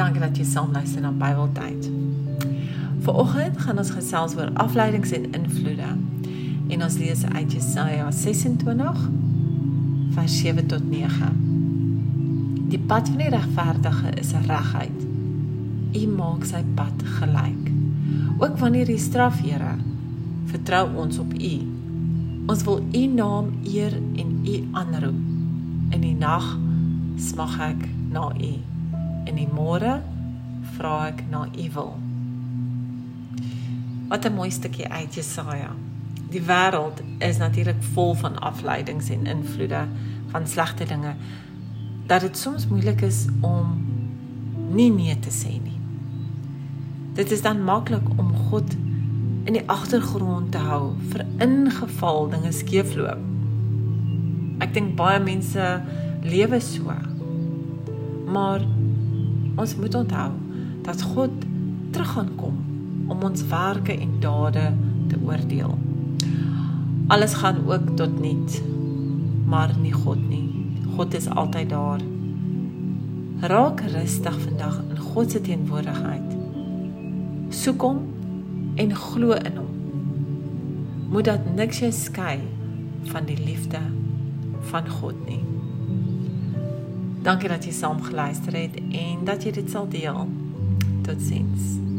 Dankie dat jy saam luister na Bybeltyd. Vanoggend gaan ons gesels oor afleidings en invloede. En ons lees uit Jesaja 26 vers 7 tot 9. Die pad van die regverdige is reguit. U maak sy pad gelyk. Ook wanneer U straf, Here, vertrou ons op U. Ons wil U naam eer en U aanroep. In die nag smag ek na U. In die môre vra ek na U wil. Wat 'n mooi stukkie uit Jesaja. Die wêreld is natuurlik vol van afleidings en invloede van slegte dinge dat dit soms moeilik is om nie nee te sê nie. Dit is dan maklik om God in die agtergrond te hou vir ingeval dinge skeefloop. Ek dink baie mense lewe so. Maar ons moet onthou dat God terug gaan kom om ons werke en dade te oordeel. Alles gaan ook tot niet, maar nie God nie. God is altyd daar. Raak rustig vandag in God se teenwoordigheid. Soek hom en glo in hom. Moet dat niks jou skei van die liefde van God nie. Dankie dat jy saam geluister het en dat jy dit sal deel. Totsiens.